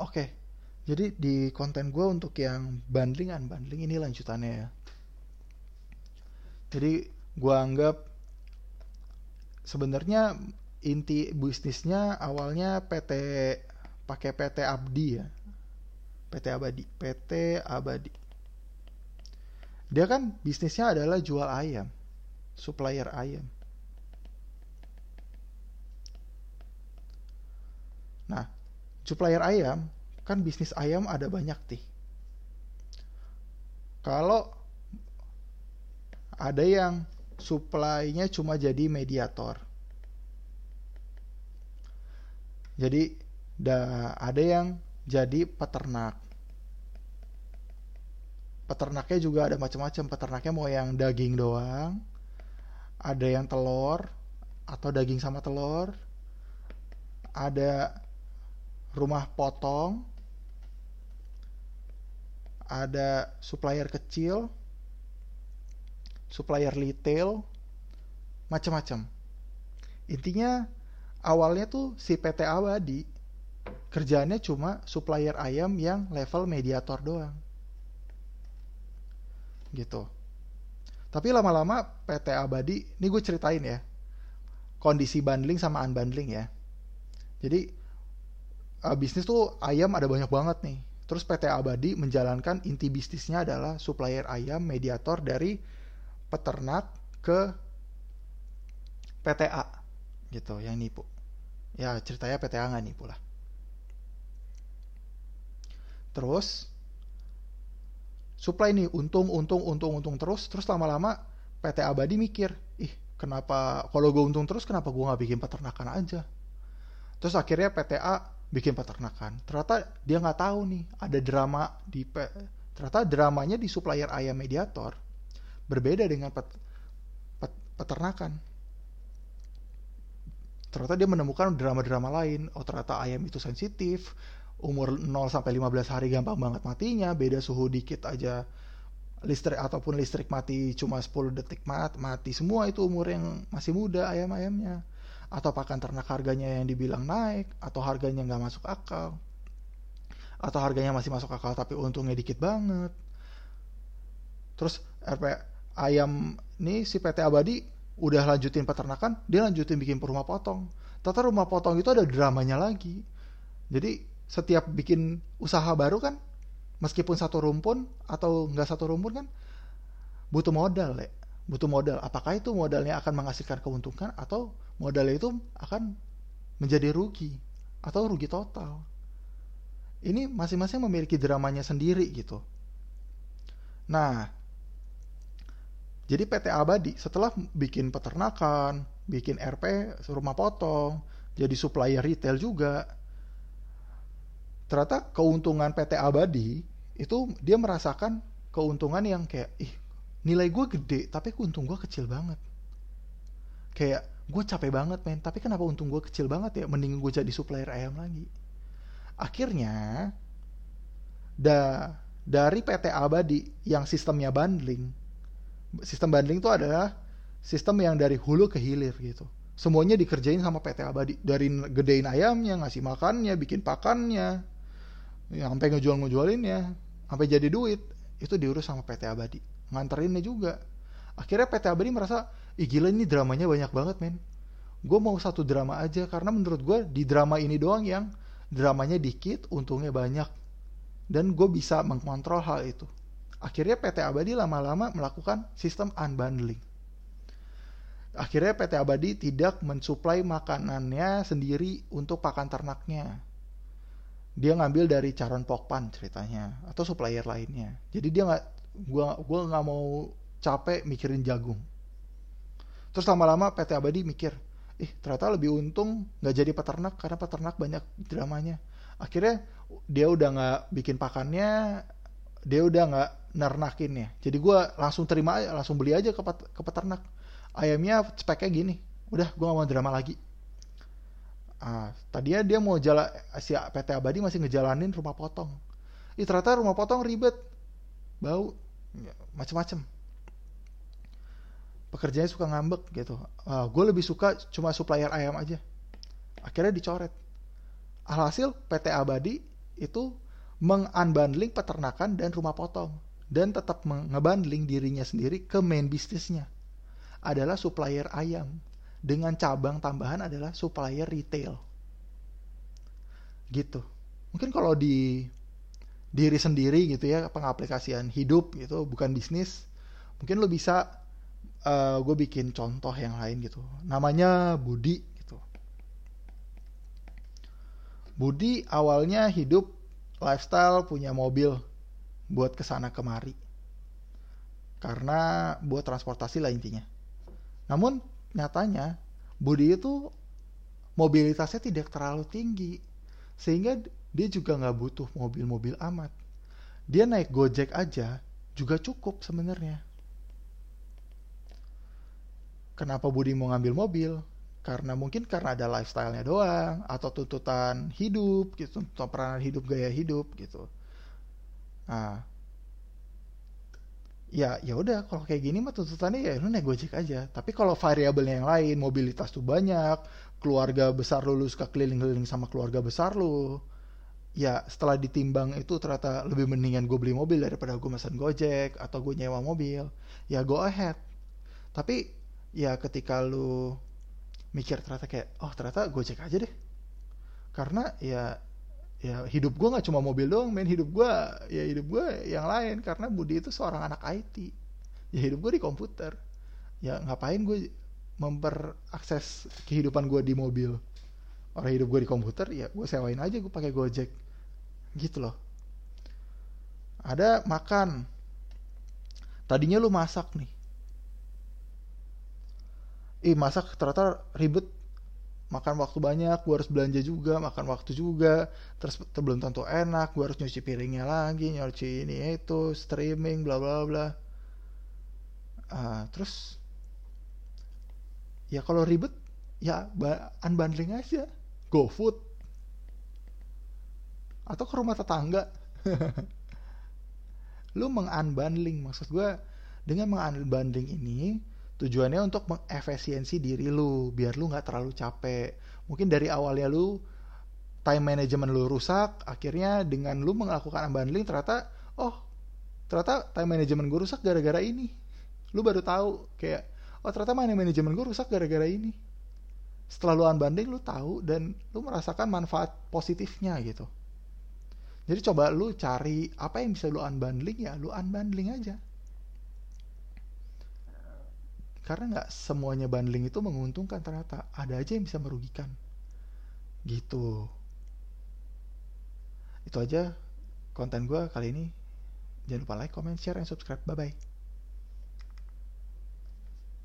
oke. Jadi di konten gue untuk yang bundling unbundling ini lanjutannya ya. Jadi gue anggap sebenarnya inti bisnisnya awalnya PT pakai PT Abdi ya. PT Abadi PT Abadi. Dia kan bisnisnya adalah jual ayam supplier ayam. Nah supplier ayam kan bisnis ayam ada banyak nih kalau ada yang supply-nya cuma jadi mediator Jadi da, ada yang jadi peternak. Peternaknya juga ada macam-macam. Peternaknya mau yang daging doang, ada yang telur atau daging sama telur, ada rumah potong, ada supplier kecil, supplier retail, macam-macam. Intinya awalnya tuh si PT Abadi kerjaannya cuma supplier ayam yang level mediator doang. Gitu. Tapi lama-lama PT Abadi, ini gue ceritain ya, kondisi bundling sama unbundling ya. Jadi uh, bisnis tuh ayam ada banyak banget nih. Terus PT Abadi menjalankan inti bisnisnya adalah supplier ayam mediator dari peternak ke PTA gitu yang nipu. Ya ceritanya PTA nggak nih pula terus supply nih untung untung untung untung terus. Terus lama-lama PT Abadi mikir ih kenapa kalau gue untung terus kenapa gue nggak bikin peternakan aja? Terus akhirnya PTA bikin peternakan ternyata dia nggak tahu nih ada drama di ternyata dramanya di supplier ayam mediator berbeda dengan pet, pet, peternakan. Ternyata dia menemukan drama-drama lain. Oh ternyata ayam itu sensitif umur 0 sampai 15 hari gampang banget matinya beda suhu dikit aja. Listrik ataupun listrik mati cuma 10 detik mat mati semua itu umur yang masih muda ayam-ayamnya atau pakan ternak harganya yang dibilang naik atau harganya nggak masuk akal atau harganya masih masuk akal tapi untungnya dikit banget terus RP ayam nih si PT Abadi udah lanjutin peternakan, dia lanjutin bikin rumah potong. Tata rumah potong itu ada dramanya lagi. Jadi setiap bikin usaha baru kan, meskipun satu rumpun atau nggak satu rumpun kan, butuh modal ya. Butuh modal. Apakah itu modalnya akan menghasilkan keuntungan atau modalnya itu akan menjadi rugi atau rugi total. Ini masing-masing memiliki dramanya sendiri gitu. Nah, jadi PT Abadi setelah bikin peternakan, bikin RP rumah potong, jadi supplier retail juga. Ternyata keuntungan PT Abadi itu dia merasakan keuntungan yang kayak ih nilai gue gede tapi untung gue kecil banget. Kayak gue capek banget men tapi kenapa untung gue kecil banget ya mending gue jadi supplier ayam lagi akhirnya da dari PT Abadi yang sistemnya bundling sistem bundling itu adalah sistem yang dari hulu ke hilir gitu. Semuanya dikerjain sama PT Abadi. Dari gedein ayamnya, ngasih makannya, bikin pakannya, ya, sampai ngejual-ngejualinnya, sampai jadi duit, itu diurus sama PT Abadi. Nganterinnya juga. Akhirnya PT Abadi merasa, ih gila ini dramanya banyak banget men. Gue mau satu drama aja, karena menurut gue di drama ini doang yang dramanya dikit, untungnya banyak. Dan gue bisa mengkontrol hal itu. Akhirnya PT Abadi lama-lama melakukan sistem unbundling. Akhirnya PT Abadi tidak mensuplai makanannya sendiri untuk pakan ternaknya. Dia ngambil dari Caron Pokpan ceritanya atau supplier lainnya. Jadi dia nggak, gua gua nggak mau capek mikirin jagung. Terus lama-lama PT Abadi mikir, ih ternyata lebih untung nggak jadi peternak karena peternak banyak dramanya. Akhirnya dia udah nggak bikin pakannya, dia udah nggak nernakinnya. Jadi gue langsung terima aja langsung beli aja ke, pet, ke peternak. Ayamnya speknya gini udah gue gak mau drama lagi. Ah tadinya dia mau jalan si PT Abadi masih ngejalanin rumah potong. Ih, ternyata rumah potong ribet bau macem-macem. Pekerjaannya suka ngambek gitu. Ah, gue lebih suka cuma supplier ayam aja. Akhirnya dicoret. Alhasil PT Abadi itu mengunbundling peternakan dan rumah potong. Dan tetap ngebundling dirinya sendiri ke main bisnisnya. Adalah supplier ayam. Dengan cabang tambahan adalah supplier retail. Gitu. Mungkin kalau di diri sendiri gitu ya pengaplikasian hidup gitu bukan bisnis mungkin lo bisa uh, gue bikin contoh yang lain gitu. Namanya Budi gitu. Budi awalnya hidup lifestyle punya mobil buat ke sana kemari. Karena buat transportasi lah intinya. Namun nyatanya Budi itu mobilitasnya tidak terlalu tinggi. Sehingga dia juga nggak butuh mobil-mobil amat. Dia naik gojek aja juga cukup sebenarnya. Kenapa Budi mau ngambil mobil? Karena mungkin karena ada lifestyle-nya doang atau tuntutan hidup gitu tuntutan peranan hidup gaya hidup gitu. Nah ya ya udah kalau kayak gini mah tuntutannya ya lu naik gojek aja. Tapi kalau variabelnya yang lain mobilitas tuh banyak keluarga besar lu lu suka keliling-keliling sama keluarga besar lu ya setelah ditimbang itu ternyata lebih mendingan gue beli mobil daripada gue mesen gojek atau gue nyewa mobil ya go ahead. Tapi ya ketika lu mikir ternyata kayak oh ternyata gojek aja deh. Karena ya ya hidup gue nggak cuma mobil doang main hidup gue ya hidup gue yang lain. Karena Budi itu seorang anak IT ya hidup gue di komputer. Ya ngapain gue memperakses kehidupan gue di mobil? Orang hidup gue di komputer ya gue sewain aja gue pakai gojek gitu loh. Ada makan. Tadinya lu masak nih. Ih masak ternyata ribet. Makan waktu banyak gue harus belanja juga makan waktu juga. Terus belum tentu enak gue harus nyuci piringnya lagi nyuci ini itu streaming bla bla bla. Uh, terus ya kalau ribet ya unbundling aja. Go food atau ke rumah tetangga. Lu mengunbundling maksud gue dengan mengunbundling ini tujuannya untuk mengefisiensi diri lu biar lu nggak terlalu capek. Mungkin dari awalnya lu time management lu rusak akhirnya dengan lu melakukan unbundling ternyata oh ternyata time management gue rusak gara-gara ini. Lu baru tahu kayak oh ternyata time management gue rusak gara-gara ini. Setelah lu unbundling lu tahu dan lu merasakan manfaat positifnya gitu jadi coba lu cari apa yang bisa lu unbundling ya lu unbundling aja. Karena nggak semuanya bundling itu menguntungkan ternyata. Ada aja yang bisa merugikan. Gitu. Itu aja konten gue kali ini. Jangan lupa like comment share dan subscribe. Bye bye